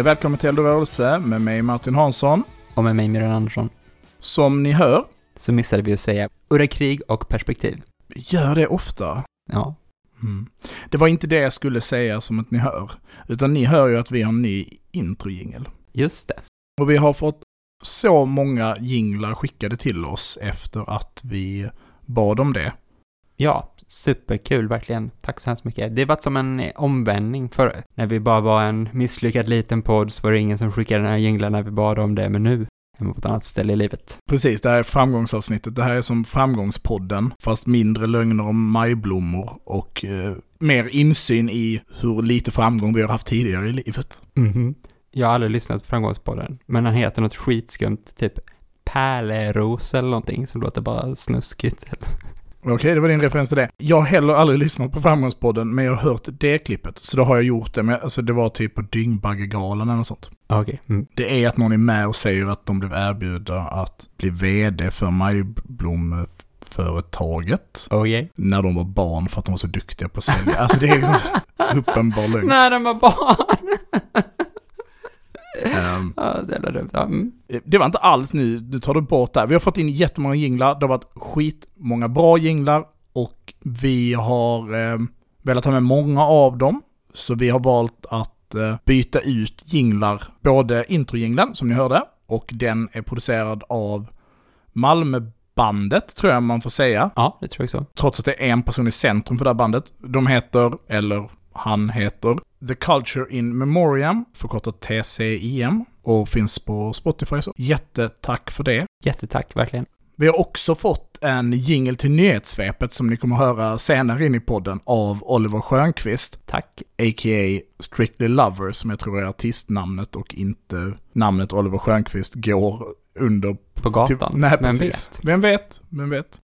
Hej och välkommen till Eld och rörelse med mig Martin Hansson. Och med mig Miriam Andersson. Som ni hör, Så missade vi att säga Udda krig och perspektiv. gör det ofta. Ja. Mm. Det var inte det jag skulle säga som att ni hör, utan ni hör ju att vi har en ny introjingel. Just det. Och vi har fått så många jinglar skickade till oss efter att vi bad om det. Ja, superkul verkligen. Tack så hemskt mycket. Det var som en omvändning för när vi bara var en misslyckad liten podd så var det ingen som skickade den här jingeln när vi bad om det, men nu är man på ett annat ställe i livet. Precis, det här är framgångsavsnittet. Det här är som framgångspodden, fast mindre lögner om majblommor och eh, mer insyn i hur lite framgång vi har haft tidigare i livet. Mhm. Jag har aldrig lyssnat på Framgångspodden, men den heter något skitskumt, typ Pärleros eller någonting som låter bara snuskigt. Okej, det var din referens till det. Jag har heller aldrig lyssnat på Framgångspodden, men jag har hört det klippet. Så då har jag gjort det, men alltså det var typ på Dyngbaggegalan eller något sånt. Okej. Mm. Det är att någon är med och säger att de blev erbjudna att bli vd för majblommeföretaget Okej. när de var barn för att de var så duktiga på att sälja. Alltså det är liksom uppenbar lögn. När de var barn! Ehm, Ja, jävla dumt. Ja, mm. Det var inte alls nu, nu tar du bort det här. Vi har fått in jättemånga jinglar, det har varit skitmånga bra jinglar och vi har eh, velat ha med många av dem. Så vi har valt att eh, byta ut jinglar, både introjinglen som ni hörde och den är producerad av Malmöbandet tror jag man får säga. ja, det tror jag så. Trots att det är en person i centrum för det här bandet. De heter, eller han heter, The Culture in Memoriam, förkortat TCIM, och finns på Spotify. Så jättetack för det. Jättetack, verkligen. Vi har också fått en jingle till nyhetssvepet som ni kommer höra senare in i podden av Oliver Stjernqvist, Tack. a.k.a. Strictly Lover, som jag tror är artistnamnet och inte namnet Oliver Stjernqvist går under På gatan. Typ- nej, Vem precis. vet? Vem vet? Vem vet?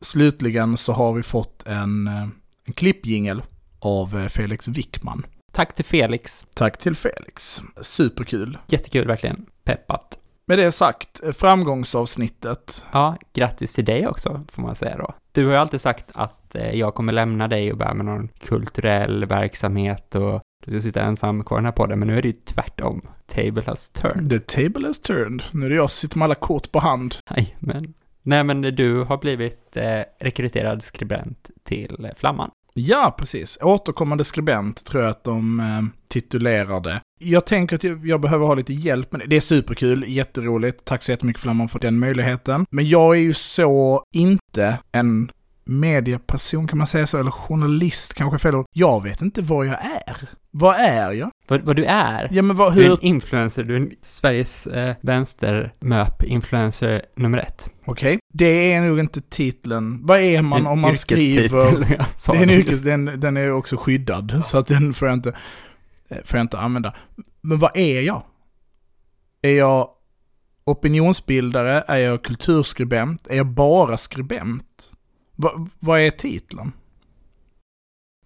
Slutligen så har vi fått en, eh, en klippjingel av eh, Felix Wickman. Tack till Felix. Tack till Felix. Superkul. Jättekul, verkligen. Peppat. Med det sagt, eh, framgångsavsnittet. Ja, grattis till dig också, får man säga då. Du har ju alltid sagt att eh, jag kommer lämna dig och börja med någon kulturell verksamhet och du ska sitta ensam kvar i den här podden, men nu är det ju tvärtom. Table has turned. The table has turned. Nu är det jag som sitter med alla kort på hand. Men... Nej, men du har blivit eh, rekryterad skribent till Flamman. Ja, precis. Återkommande skribent tror jag att de eh, titulerar det. Jag tänker att jag, jag behöver ha lite hjälp med det. Det är superkul, jätteroligt. Tack så jättemycket för att man fått den möjligheten. Men jag är ju så inte en medieperson, kan man säga så? Eller journalist kanske är fel ord. Jag vet inte vad jag är. Vad är jag? Vad, vad du är? Ja, men vad, Du är hur... en influencer, du är en Sveriges eh, vänstermöp-influencer nummer ett. Okej, det är nog inte titeln. Vad är man En om man skriver... Det är en yrkes, den, den är också skyddad, så att den får jag, inte, eh, får jag inte använda. Men vad är jag? Är jag opinionsbildare? Är jag kulturskribent? Är jag bara skribent? Va, vad är titeln?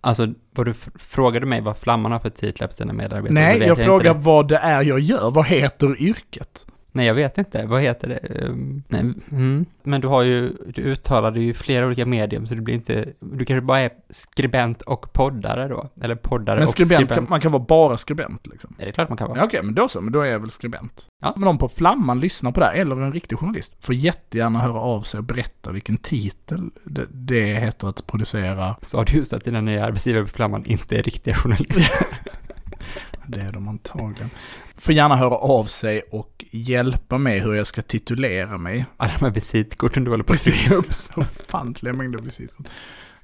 Alltså, vad du frågade mig vad Flamman har för titlar på sina medarbetare. Nej, jag inte frågar vad det är jag gör. Vad heter yrket? Nej, jag vet inte. Vad heter det? Nej, mm. Men du har ju, du uttalade ju flera olika medium, så det blir inte, du kanske bara är skribent och poddare då? Eller poddare Men och skribent, skribent. Kan, man kan vara bara skribent liksom. Är det klart man kan vara? Ja, Okej, men då så, men då är jag väl skribent. Ja. Men om på Flamman lyssnar på det här, eller en riktig journalist, får jättegärna höra av sig och berätta vilken titel det, det heter att producera. Sa du just att dina nya arbetsgivare på Flamman inte är riktiga journalister? Det är de antagligen. Får gärna höra av sig och hjälpa mig hur jag ska titulera mig. Alla de här visitkorten du håller på att skriva upp. ofantliga mängder visitkort.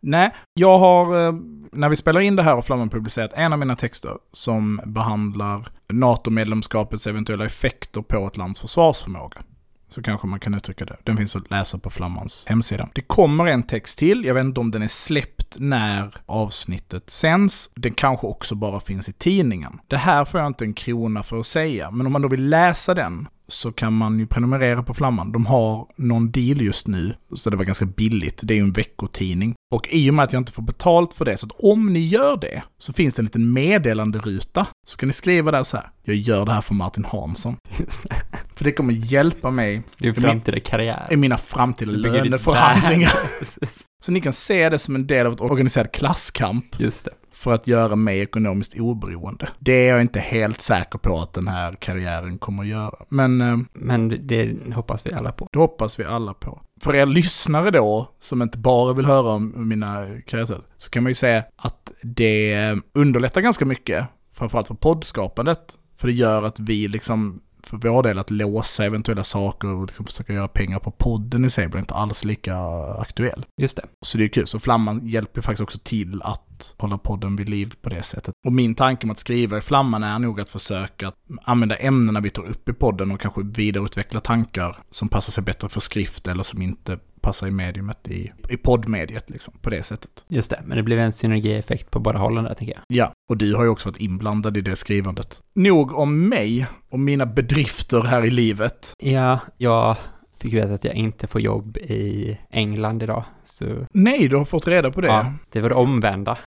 Nej, jag har, eh, när vi spelar in det här har Flamman publicerat en av mina texter som behandlar NATO-medlemskapets eventuella effekter på ett lands försvarsförmåga. Så kanske man kan uttrycka det. Den finns att läsa på Flammans hemsida. Det kommer en text till, jag vet inte om den är släppt när avsnittet sänds. Den kanske också bara finns i tidningen. Det här får jag inte en krona för att säga, men om man då vill läsa den så kan man ju prenumerera på Flamman. De har någon deal just nu, så det var ganska billigt. Det är ju en veckotidning. Och i och med att jag inte får betalt för det, så att om ni gör det, så finns det en liten meddelanderuta. Så kan ni skriva där så här, jag gör det här för Martin Hansson. Just det. För det kommer hjälpa mig Din min- framtida karriär. i mina framtida löneförhandlingar. Så ni kan se det som en del av ett organiserad klasskamp Just det. för att göra mig ekonomiskt oberoende. Det är jag inte helt säker på att den här karriären kommer att göra. Men eh, Men det hoppas vi alla på. det hoppas vi alla på. För er lyssnare då, som inte bara vill höra om mina karriärsätt, så kan man ju säga att det underlättar ganska mycket, framförallt för poddskapandet. För det gör att vi liksom, för vår del, att låsa eventuella saker och liksom försöka göra pengar på podden i sig blir inte alls lika aktuell. Just det. Så det är kul. Så Flamman hjälper faktiskt också till att hålla podden vid liv på det sättet. Och min tanke med att skriva i Flamman är nog att försöka att använda ämnena vi tar upp i podden och kanske vidareutveckla tankar som passar sig bättre för skrift eller som inte passar i mediumet i, i poddmediet liksom, på det sättet. Just det. Men det blev en synergieffekt på båda hållen där, tänker jag. Ja, och du har ju också varit inblandad i det skrivandet. Nog om mig och mina bedrifter här i livet. Ja, jag fick veta att jag inte får jobb i England idag. Så Nej, du har fått reda på det. ja, det var det omvända.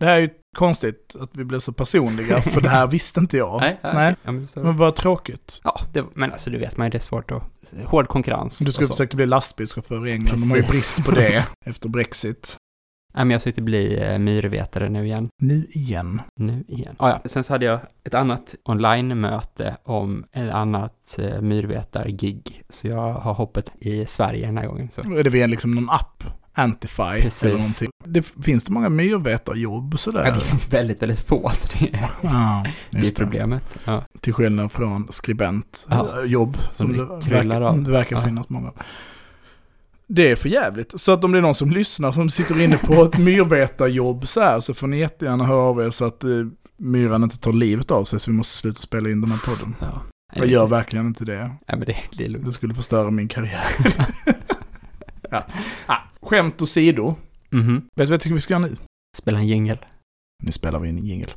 Det här är ju konstigt att vi blir så personliga, för det här visste inte jag. Nej, Nej. Ja, men, så, Men vad tråkigt. ja det, men alltså du vet man ju, det är svårt att... Hård konkurrens. Du skulle försöka bli lastbilschaufför i England, de har ju Precis. brist på det efter Brexit. Nej, men jag sitter bli eh, myrvetare nu igen. Nu igen. Nu igen. Ah, ja. Sen så hade jag ett annat online-möte om ett annat eh, myrvetar-gig. Så jag har hoppet i Sverige den här gången. Så. Är det via liksom någon app? Antify Precis. eller någonting. Det finns det många myrvetarjobb sådär? Ja, det finns väldigt, väldigt få, så det är, Ja, det är problemet. Ja. Till skillnad från skribent Ja. eh, som, Som det verkar, av. det verkar finnas många av. Det är för jävligt. Så att om det är någon som lyssnar som sitter inne på ett myrvetarjobb så här så får ni jättegärna höra av er så att eh, myran inte tar livet av sig så vi måste sluta spela in den här podden. Ja. Jag gör verkligen inte det. Ja, men det, det är lugnt. Det skulle förstöra min karriär. ja. Skämt åsido. Mhm. Vet du vad jag tycker vi ska göra nu? Spela en jingel. Nu spelar vi en jingel.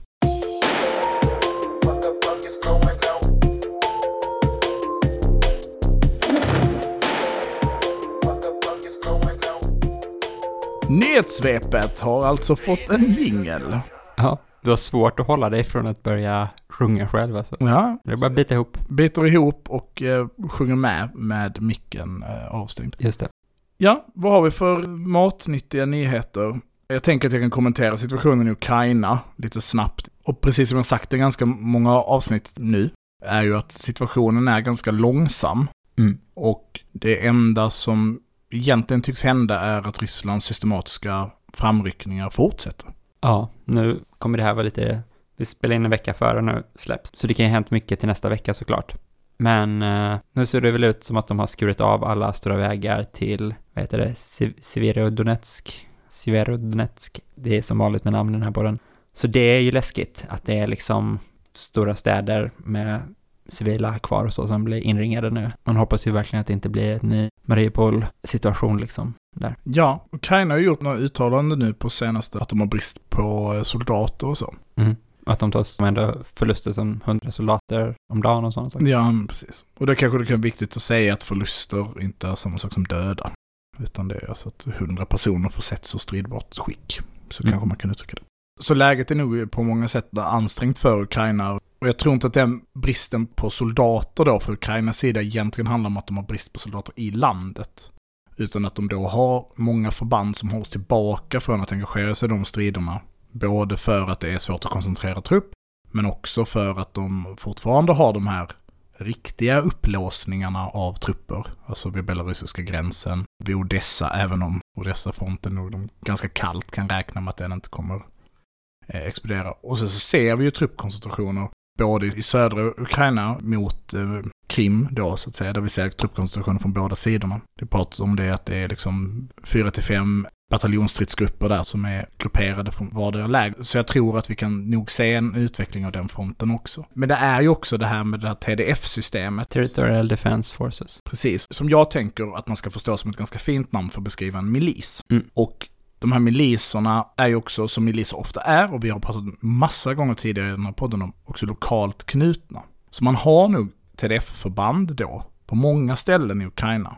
Nyhetssvepet har alltså fått en jingel. Ja, du har svårt att hålla dig från att börja sjunga själv alltså. Ja, Det är bara att bita ihop. biter ihop och eh, sjunger med med micken eh, avstängd. Just det. Ja, vad har vi för matnyttiga nyheter? Jag tänker att jag kan kommentera situationen i Ukraina lite snabbt. Och precis som jag sagt i ganska många avsnitt nu, är ju att situationen är ganska långsam. Mm. Och det enda som egentligen tycks hända är att Rysslands systematiska framryckningar fortsätter. Ja, nu kommer det här vara lite... Vi spelar in en vecka före nu släpps. Så det kan ju ha hänt mycket till nästa vecka såklart. Men eh, nu ser det väl ut som att de har skurit av alla stora vägar till, vad heter det, Severodonetsk. Severodonetsk. Det är som vanligt med namnen här på den. Så det är ju läskigt att det är liksom stora städer med civila kvar och så som blir inringade nu. Man hoppas ju verkligen att det inte blir en ny Mariupol-situation liksom där. Ja, Ukraina har ju gjort några uttalanden nu på senaste att de har brist på eh, soldater och så. Mm. Och att de tar ändå förluster som 100 soldater om dagen och sådana saker. Ja, precis. Och det kanske det kan vara viktigt att säga att förluster inte är samma sak som döda. Utan det är alltså att hundra personer försätts ur stridbart skick. Så Mm. kanske man kan uttrycka det. Så läget är nog på många sätt ansträngt för Ukraina. Och jag tror inte att den bristen på soldater då för Ukrainas sida egentligen handlar om att de har brist på soldater i landet. Utan att de då har många förband som hålls tillbaka från att engagera sig i de striderna. Både för att det är svårt att koncentrera trupp, men också för att de fortfarande har de här riktiga upplåsningarna av trupper. Alltså vid belarusiska gränsen, vid Odessa, även om Odessa-fronten nog de ganska kallt kan räkna med att den inte kommer eh, explodera. Och så, så ser vi ju truppkoncentrationer både i södra Ukraina mot eh, Krim då så att säga, där vi ser truppkoncentrationer från båda sidorna. Det pratas om det att det är liksom 4 till 5 bataljonsstridsgrupper där som är grupperade från vardera läger. Så jag tror att vi kan nog se en utveckling av den fronten också. Men det är ju också det här med det här TDF-systemet. Territorial Defense Forces. Precis, som jag tänker att man ska förstå som ett ganska fint namn för att beskriva en milis. Mm. Och de här miliserna är ju också, som miliser ofta är, och vi har pratat massa gånger tidigare i den här podden om, också lokalt knutna. Så man har nog TDF-förband då, på många ställen i Ukraina.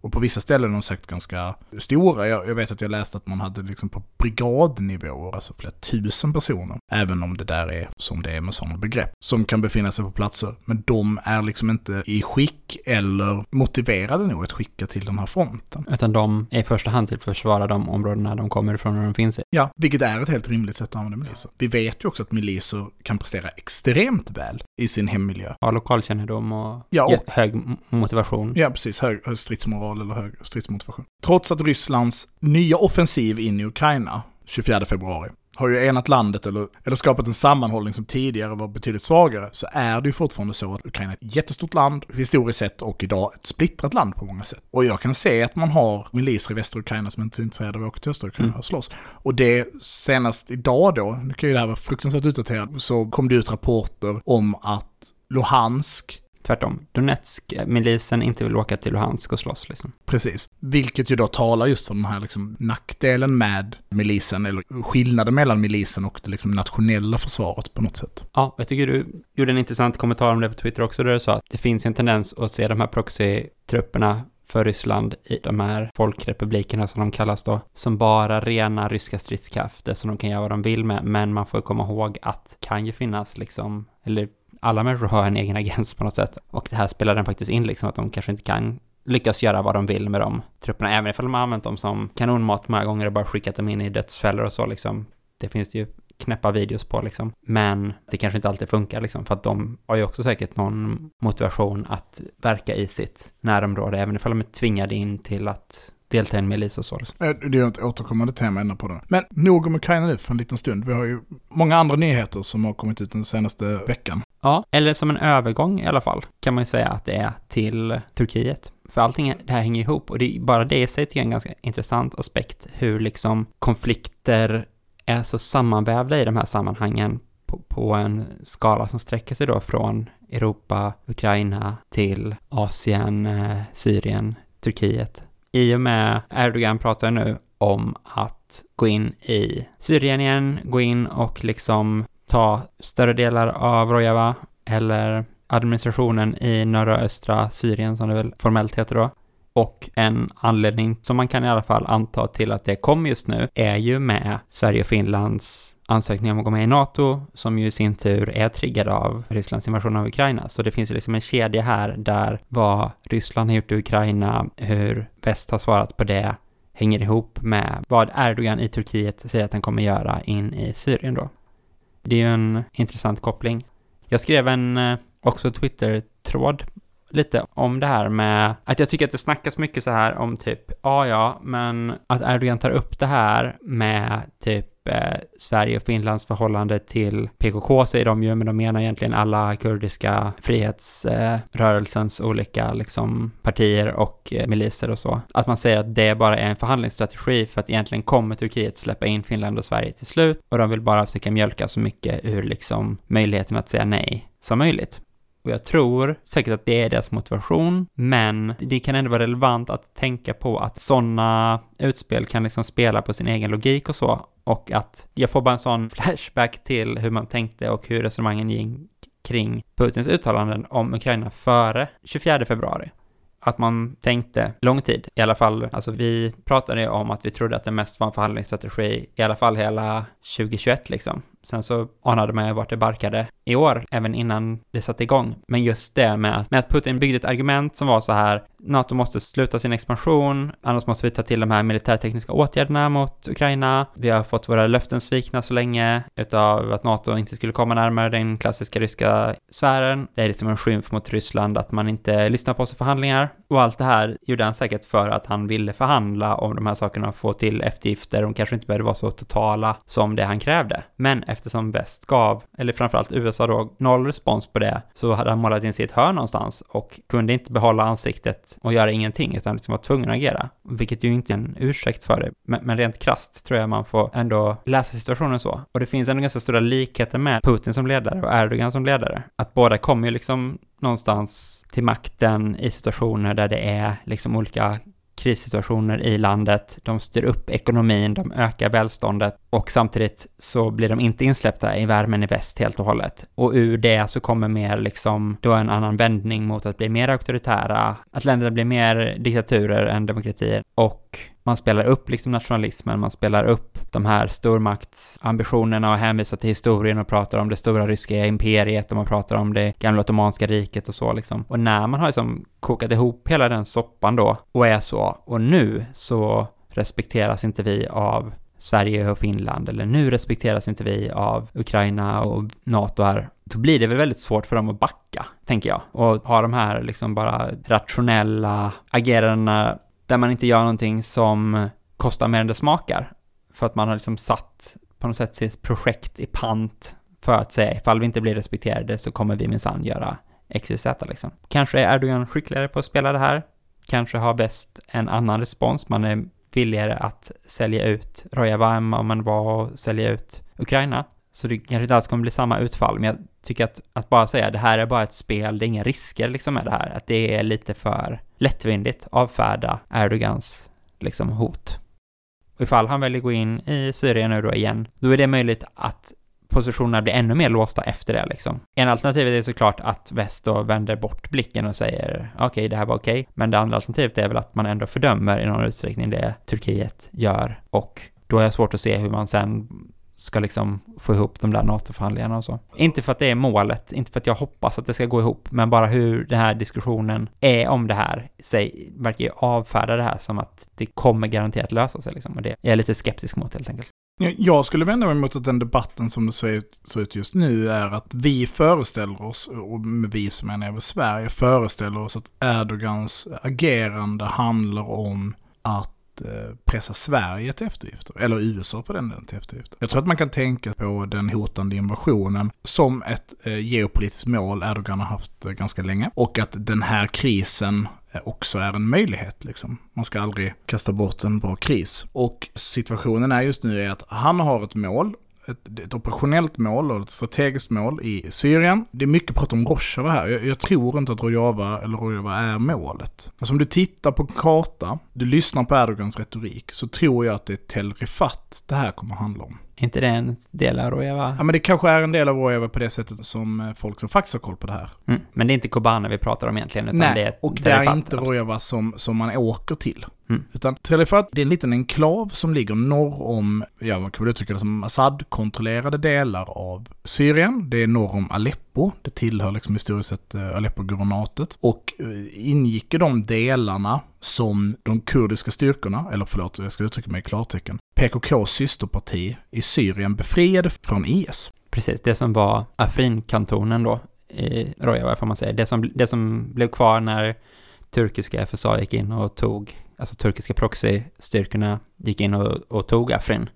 Och på vissa ställen är de säkert ganska stora. Jag, jag, vet att jag läste att man hade liksom på brigadnivåer, alltså flera tusen personer. Även om det där är som det är med sådana begrepp. Som kan befinna sig på platser. Men de är liksom inte i skick eller motiverade nog att skicka till den här fronten. Utan de är i första hand till att försvara de områdena de kommer ifrån och de finns i. Ja, vilket är ett helt rimligt sätt att använda miliser. Vi vet ju också att miliser kan prestera extremt väl i sin hemmiljö. Ja, lokalkännedom och, ja, och hög motivation. Ja, precis. Hög, hög stridsmoral eller hög stridsmotivation. Trots att Rysslands nya offensiv in i Ukraina 24 februari har ju enat landet eller, eller skapat en sammanhållning som tidigare var betydligt svagare, så är det ju fortfarande så att Ukraina är ett jättestort land, historiskt sett, och idag ett splittrat land på många sätt. Och jag kan se att man har miliser i västra Ukraina som inte är intresserade av att åka till östra Ukraina mm. och slåss. Och det senast idag då, nu kan ju det här vara fruktansvärt utdaterat, så kom det ut rapporter om att Luhansk tvärtom. Donetsk-milisen inte vill åka till Luhansk och slåss liksom. Precis. Vilket ju då talar just för den här liksom nackdelen med milisen, eller skillnaden mellan milisen och det liksom nationella försvaret på något sätt. Ja, jag tycker du gjorde en intressant kommentar om det på Twitter också, där du sa att det finns en tendens att se de här proxy-trupperna för Ryssland i de här folkrepublikerna som de kallas då, som bara rena ryska stridskrafter som de kan göra vad de vill med, men man får komma ihåg att kan ju finnas liksom, eller alla människor har en egen agens på något sätt. Och det här spelar den faktiskt in liksom att de kanske inte kan lyckas göra vad de vill med de trupperna, även ifall de har använt dem som kanonmat många gånger och bara skickat dem in i dödsfällor och så liksom. Det finns det ju knäppa videos på liksom. Men det kanske inte alltid funkar liksom, för att de har ju också säkert någon motivation att verka i sitt närområde, även ifall de är tvingade in till att delta i en milis och så. Liksom. Eh, det är ett återkommande tema ända på det. Men nog om Ukraina nu för en liten stund. Vi har ju många andra nyheter som har kommit ut den senaste veckan. Ja, eller som en övergång i alla fall, kan man ju säga att det är till Turkiet. För allting det här hänger ihop och det är bara det i sig tycker jag är en ganska intressant aspekt, hur liksom konflikter är så sammanvävda i de här sammanhangen på, på en skala som sträcker sig då från Europa, Ukraina till Asien, eh, Syrien, Turkiet i och med Erdogan pratar nu om att gå in i Syrien igen, gå in och liksom ta större delar av Rojava eller administrationen i norra östra Syrien som det väl formellt heter då. Och en anledning som man kan i alla fall anta till att det kom just nu är ju med Sverige och Finlands ansökning om att gå med i NATO, som ju i sin tur är triggad av Rysslands invasion av Ukraina. Så det finns ju liksom en kedja här där vad Ryssland har gjort i Ukraina, hur väst har svarat på det, hänger ihop med vad Erdogan i Turkiet säger att han kommer göra in i Syrien då. Det är ju en intressant koppling. Jag skrev en eh, också Twitter-tråd lite om det här med att jag tycker att det snackas mycket så här om typ, ja ja, men att Erdogan tar upp det här med typ eh, Sverige och Finlands förhållande till PKK säger de ju, men de menar egentligen alla kurdiska frihetsrörelsens eh, olika liksom partier och eh, miliser och så. Att man säger att det bara är en förhandlingsstrategi för att egentligen kommer Turkiet släppa in Finland och Sverige till slut och de vill bara försöka mjölka så mycket ur liksom möjligheten att säga nej som möjligt. Och jag tror säkert att det är deras motivation, men det kan ändå vara relevant att tänka på att sådana utspel kan liksom spela på sin egen logik och så. Och att jag får bara en sån flashback till hur man tänkte och hur resonemangen gick kring Putins uttalanden om Ukraina före 24 februari att man tänkte lång tid. I alla fall, alltså vi pratade ju om att vi trodde att det mest var en förhandlingsstrategi, i alla fall hela 2021 liksom. Sen så anade man ju vart det barkade i år, även innan det satte igång. Men just det med att, med att Putin byggde ett argument som var så här, NATO måste sluta sin expansion, annars måste vi ta till de här militärtekniska åtgärderna mot Ukraina. Vi har fått våra löften svikna så länge utav att NATO inte skulle komma närmare den klassiska ryska sfären. Det är liksom en skymf mot Ryssland att man inte lyssnar på oss i förhandlingar. Och allt det här gjorde han säkert för att han ville förhandla om de här sakerna och få till eftergifter. De kanske inte behövde vara så totala som det han krävde. Men eftersom väst gav, eller framförallt USA då, noll respons på det, så hade han målat in sig i ett hörn någonstans och kunde inte behålla ansiktet och göra ingenting, utan liksom var tvungen att agera. Vilket ju inte är en ursäkt för det, men, men rent krast tror jag man får ändå läsa situationen så. Och det finns ändå ganska stora likheter med Putin som ledare och Erdogan som ledare. Att båda kommer ju liksom någonstans till makten i situationer där det är liksom olika krissituationer i landet, de styr upp ekonomin, de ökar välståndet och samtidigt så blir de inte insläppta i värmen i väst helt och hållet. Och ur det så kommer mer liksom då en annan vändning mot att bli mer auktoritära, att länderna blir mer diktaturer än demokratier och man spelar upp liksom nationalismen, man spelar upp de här stormaktsambitionerna och hänvisar till historien och pratar om det stora ryska imperiet och man pratar om det gamla ottomanska riket och så liksom. Och när man har liksom kokat ihop hela den soppan då och är så, och nu så respekteras inte vi av Sverige och Finland, eller nu respekteras inte vi av Ukraina och NATO här, då blir det väl väldigt svårt för dem att backa, tänker jag. Och ha de här liksom bara rationella agerandena där man inte gör någonting som kostar mer än det smakar. För att man har liksom satt på något sätt sitt projekt i pant för att säga ifall vi inte blir respekterade så kommer vi minsann göra XYZ liksom. Kanske är Erdogan skickligare på att spela det här. Kanske har bäst en annan respons. Man är villigare att sälja ut Rojava än om man var att sälja ut Ukraina. Så det kanske inte alls kommer bli samma utfall, men jag tycker att, att bara säga det här är bara ett spel, det är inga risker liksom med det här, att det är lite för lättvindigt avfärda Erdogans liksom hot. Och ifall han väljer gå in i Syrien nu då igen, då är det möjligt att positionerna blir ännu mer låsta efter det liksom. En alternativet är såklart att väst då vänder bort blicken och säger okej, okay, det här var okej, okay. men det andra alternativet är väl att man ändå fördömer i någon utsträckning det Turkiet gör och då är det svårt att se hur man sen ska liksom få ihop de där NATO-förhandlingarna och så. Inte för att det är målet, inte för att jag hoppas att det ska gå ihop, men bara hur den här diskussionen är om det här, sig, verkar ju avfärda det här som att det kommer garanterat lösa sig liksom, och det är jag lite skeptisk mot helt enkelt. Jag skulle vända mig mot att den debatten som det ser ut just nu är att vi föreställer oss, och med vi som är över Sverige, föreställer oss att Erdogans agerande handlar om att Eh, pressa Sverige till eftergifter, eller USA på den delen till eftergifter. Jag tror att man kan tänka på den hotande invasionen som ett eh, geopolitiskt mål Erdogan har haft eh, ganska länge och att den här krisen också är en möjlighet. Liksom. Man ska aldrig kasta bort en bra kris. Och situationen är just nu är att han har ett mål ett, ett, operationellt mål och ett strategiskt mål i Syrien. Det är mycket prat om Rojava här. Jag, jag, tror inte att Rojava eller Rojava är målet. Alltså om du tittar på karta, du lyssnar på Erdogans retorik, så tror jag att det är Tel Rifat det här kommer att handla om. Inte det en del av Rojava? Ja, men det kanske är en del av Rojava på det sättet som eh, folk som faktiskt har koll på det här. Mm. Men det är inte Kobane vi pratar om egentligen, utan Nej, det är och det är inte Rojava som, som man åker till. Mm. Utan Telefat, det är en liten enklav som ligger norr om, ja man kan väl uttrycka det som Assad-kontrollerade delar av Syrien. Det är norr om Aleppo, det tillhör liksom historiskt sett eh, Aleppo-guvernatet. Och eh, ingick i de delarna som de kurdiska styrkorna, eller förlåt, jag ska uttrycka mig i klartecken, PKKs systerparti i Syrien befriade från IS. Precis, det som var Afrin-kantonen då, i Rojava får man säga. Det som, det som blev kvar när turkiska FSA gick in och tog, alltså turkiska proxy-styrkorna gick in och, och tog Afrin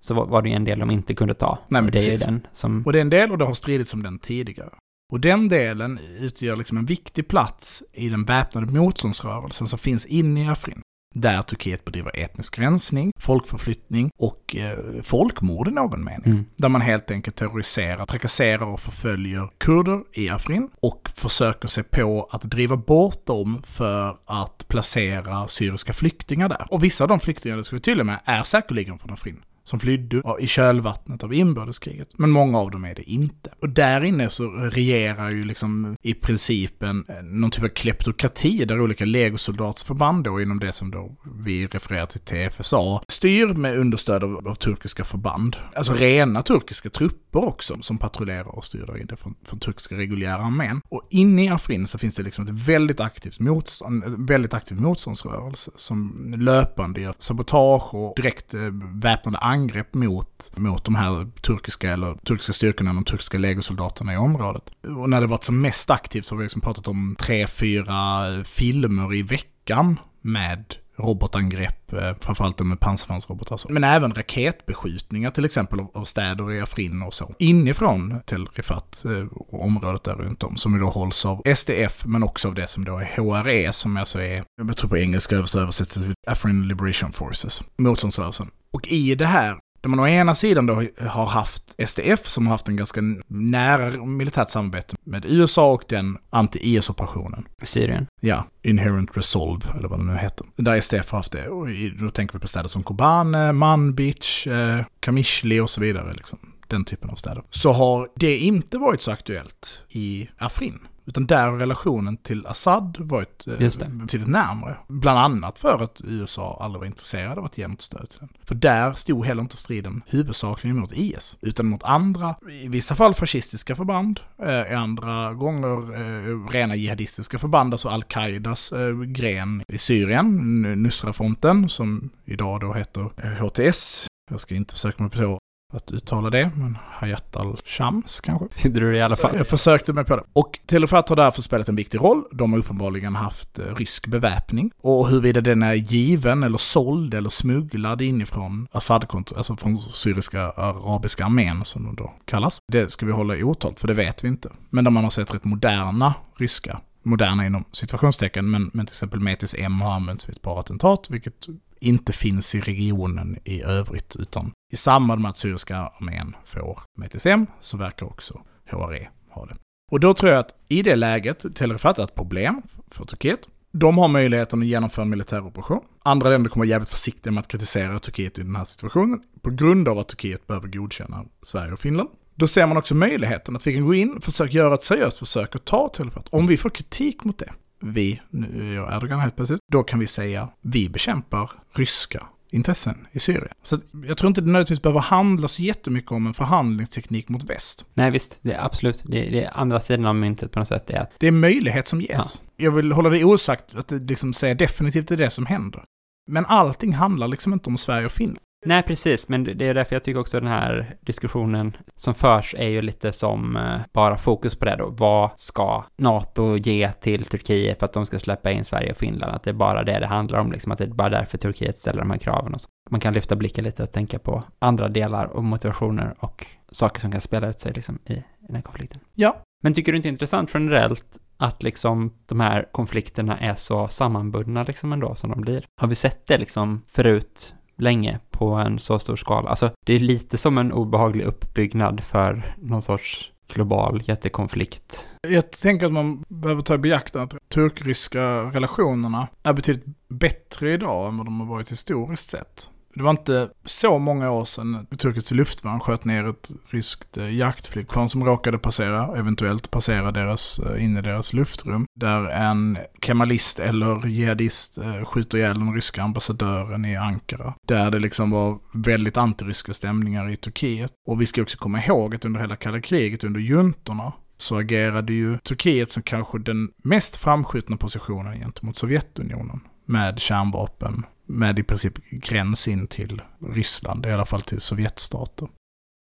så var, det ju en del de inte kunde ta. Nej, men det precis. är den som... Och det är en del och det har stridits om den tidigare. Och den delen utgör liksom en viktig plats i den väpnade motståndsrörelsen som finns inne i Afrin. Där Turkiet bedriver etnisk rensning, folkförflyttning och eh, folkmord i någon mening. Mm. Där man helt enkelt terroriserar, trakasserar och förföljer kurder i Afrin och försöker sig på att driva bort dem för att placera syriska flyktingar där. Och vissa av de flyktingar, det ska vi tydliga med, är säkerligen från Afrin som flydde i kölvattnet av inbördeskriget. Men många av dem är det inte. Och där inne så regerar ju liksom i princip en, någon typ av kleptokrati där olika legosoldatsförband då inom det som då vi refererar till TFSA styr med understöd av, av turkiska förband. Alltså rena turkiska trupper också som patrullerar och styr där inne från, från turkiska reguljära armén. Och inne i Afrin så finns det liksom ett väldigt aktivt motstånd, en väldigt aktiv motståndsrörelse som löpande gör sabotage och direkt eh, väpnade angrepp mot, mot de här turkiska eller turkiska styrkorna, de turkiska legosoldaterna i området. Och när det varit som mest aktivt så har vi liksom pratat om tre, fyra filmer i veckan med robotangrepp, eh, framförallt med pansarvagnsrobotar. Men även raketbeskjutningar till exempel av städer i Afrin och så. Inifrån Tel Rifat, eh, området där runt om, som då hålls av SDF, men också av det som då är HRE, som alltså är, jag tror på engelska översätts till Afrin Liberation Forces, motståndsrörelsen. Och i det här där man å ena sidan då har haft SDF som har haft en ganska nära militärt samarbete med USA och den anti-IS-operationen. Syrien. Ja, Inherent Resolve, eller vad det nu heter. Där SDF har haft det. Och då tänker vi på städer som Kobane, Manbij, eh, Kamishli och så vidare. Liksom. Den typen av städer. Så har det inte varit så aktuellt i Afrin. Utan där har relationen till Assad varit eh, betydligt närmare. Bland annat för att USA aldrig var intresserade av att ge något stöd till den. För där stod heller inte striden huvudsakligen mot IS, utan mot andra, i vissa fall fascistiska förband, eh, i andra gånger eh, rena jihadistiska förband, alltså al-Qaidas gren i Syrien, Nusra-fronten, som idag då heter HTS, jag ska inte försöka mig på att uttala det, men Hayat al-Shams kanske? Du det i alla fall? Jag försökte mig på det. Och Telefat har därför spelat en viktig roll. De har uppenbarligen haft eh, rysk beväpning. Och huruvida den är given eller såld eller smugglad inifrån Assad, alltså från syriska arabiska armén som de då kallas. Det ska vi hålla i otalt, för det vet vi inte. Men man har sett rätt moderna ryska moderna inom situationstecken, men, men till exempel Metis M har använts vid ett par attentat, vilket inte finns i regionen i övrigt, utan i samband med att syriska armén får MTSM så verkar också HRE ha det. Och då tror jag att i det läget, Telefat är ett problem för Turkiet. De har möjligheten att genomföra en militär operation. Andra länder kommer vara jävligt försiktiga med att kritisera Turkiet i den här situationen på grund av att Turkiet behöver godkänna Sverige och Finland. Då ser man också möjligheten att vi kan gå in och försöka göra ett seriöst försök att ta Telefat. Om vi får kritik mot det, vi, nu gör Erdogan helt plötsligt, då kan vi säga vi bekämpar ryska intressen i Syrien. Så jag tror inte det nödvändigtvis behöver handla så jättemycket om en förhandlingsteknik mot väst. Nej visst, det är absolut. Det är, det är andra sidan av myntet på något sätt. Det är, att... det är möjlighet som ges. Ja. Jag vill hålla det osagt att det liksom säga definitivt är det som händer. Men allting handlar liksom inte om Sverige och Finland. Nej, precis, men det är därför jag tycker också den här diskussionen som förs är ju lite som eh, bara fokus på det då. Vad ska NATO ge till Turkiet för att de ska släppa in Sverige och Finland? Att det är bara det det handlar om, liksom att det är bara därför Turkiet ställer de här kraven och så. Man kan lyfta blicken lite och tänka på andra delar och motivationer och saker som kan spela ut sig liksom i, i den här konflikten. Ja. Men tycker du inte är intressant generellt att liksom de här konflikterna är så sammanbundna liksom ändå som de blir? Har vi sett det liksom förut länge på en så stor skala. Alltså, det är lite som en obehaglig uppbyggnad för någon sorts global jättekonflikt. Jag tänker att man behöver ta i beaktande att turkryska relationerna är betydligt bättre idag än vad de har varit historiskt sett. Det var inte så många år sedan turkiskt luftvärn sköt ner ett ryskt eh, jaktflygplan som råkade passera, eventuellt passera deras, eh, in i deras luftrum. Där en kemalist eller jihadist eh, skjuter ihjäl den ryska ambassadören i Ankara. Där det liksom var väldigt antiryska stämningar i Turkiet. Och vi ska också komma ihåg att under hela kalla kriget, under juntorna, så agerade ju Turkiet som kanske den mest framskjutna positionen gentemot Sovjetunionen med kärnvapen med i princip gräns in till Ryssland, i alla fall till Sovjetstater.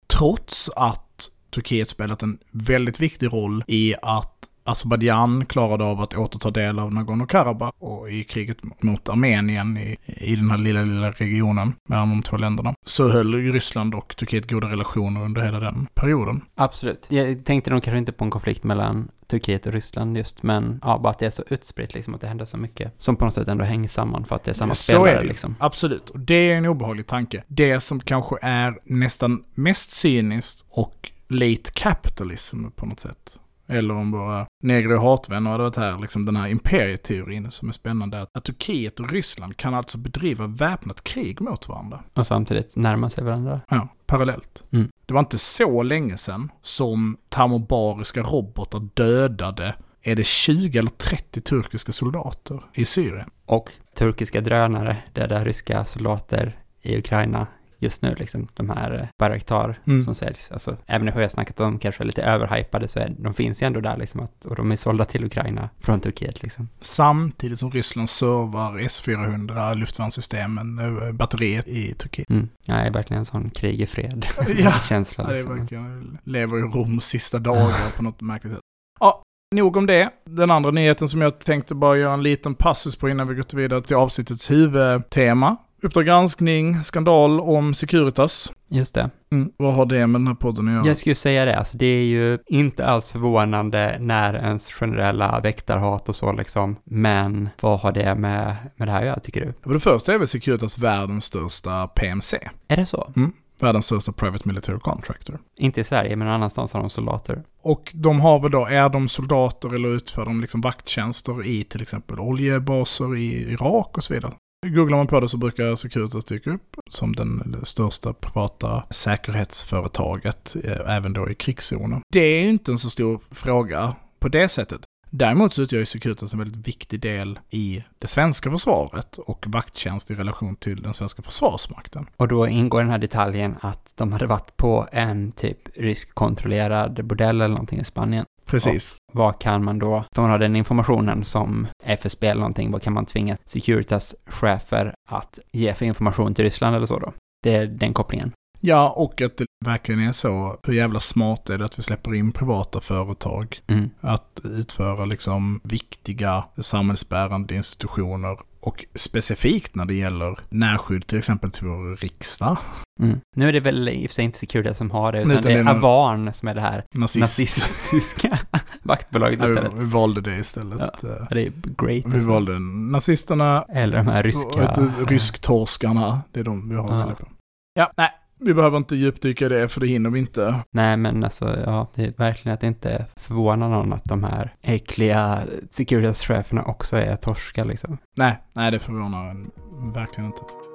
Trots att Turkiet spelat en väldigt viktig roll i att Azerbajdzjan klarade av att återta del av Nagorno-Karabach och i kriget mot Armenien i, i den här lilla, lilla regionen mellan de två länderna. Så höll Ryssland och Turkiet goda relationer under hela den perioden. Absolut. Jag tänkte nog kanske inte på en konflikt mellan Turkiet och Ryssland just, men ja, bara att det är så utspritt liksom, att det händer så mycket som på något sätt ändå hänger samman för att det är samma så spelare är det. liksom. Absolut, och det är en obehaglig tanke. Det som kanske är nästan mest cyniskt och late capitalism på något sätt eller om våra negrer och hatvänner hade varit här, liksom den här imperieteorin som är spännande, att, att Turkiet och Ryssland kan alltså bedriva väpnat krig mot varandra. Och samtidigt närma sig varandra. Ja, parallellt. Mm. Det var inte så länge sedan som termobariska robotar dödade, är det 20 eller 30 turkiska soldater i Syrien? Och turkiska drönare dödar ryska soldater i Ukraina just nu, liksom de här eh, Bayraktar Mm. som säljs. Alltså, även om vi har snackat om kanske lite överhypade så är de finns ju ändå där liksom att, och de är sålda till Ukraina från Turkiet liksom. Samtidigt som Ryssland servar S-400 luftvärnssystemen, äh, batteriet i Turkiet. Mm. Ja, det är verkligen en sån krig i fred Ja. känsla Ja, det är liksom. verkligen, lever i Roms sista dagar på något märkligt sätt. Ja, nog om det. Den andra nyheten som jag tänkte bara göra en liten passus på innan vi går vidare till avsnittets huvudtema. Uppdrag granskning, skandal om Securitas. Just det. Mm. Vad har det med den här podden att göra? Jag skulle säga det, alltså det är ju inte alls förvånande när ens generella väktarhat och så liksom, men vad har det med, med det här att göra tycker du? För det första är väl Securitas världens största PMC. Är det så? Världens största Private Military Contractor. Inte i Sverige, men någon annanstans har de soldater. Och de har väl då, är de soldater eller utför de liksom vakttjänster i till exempel oljebaser i Irak och så vidare. Googlar man på det så brukar Securitas dyka upp som den största privata säkerhetsföretaget, eh, även då i krigszoner. Det är ju inte en så stor fråga på det sättet. Däremot så utgör ju Securitas en väldigt viktig del i det svenska försvaret och vakttjänst i relation till den svenska försvarsmakten. Och då ingår den här detaljen att de hade varit på en typ ryskkontrollerad bordell eller någonting i Spanien. Precis. Vad kan man då, för man har den informationen som FSB eller någonting, vad kan man tvinga Securitas chefer att ge för information till Ryssland eller så då? Det är den kopplingen. Ja, och att det verkligen är så. Hur jävla smart är det att vi släpper in privata företag Mm. att utföra liksom viktiga samhällsbärande institutioner och specifikt när det gäller närskydd till exempel till vår riksdag. Mm. Nu är det väl i och för sig inte Securitas som har det, utan Utan det är Avarn som är det här Nazist. nazistiska vaktbolaget Ja, istället. vi, vi valde det istället. Eh, Ja, Det är great. Vi alltså. valde nazisterna, Eller de här ryska... rysktorskarna. Det är de vi har Ja. på. Ja, nej. Vi behöver inte djupdyka i det för det hinner vi inte. Nej, men alltså, ja, det är verkligen att det inte förvånar någon att de här äckliga Securitas-cheferna också är torskar liksom. Nej, nej det förvånar en verkligen inte.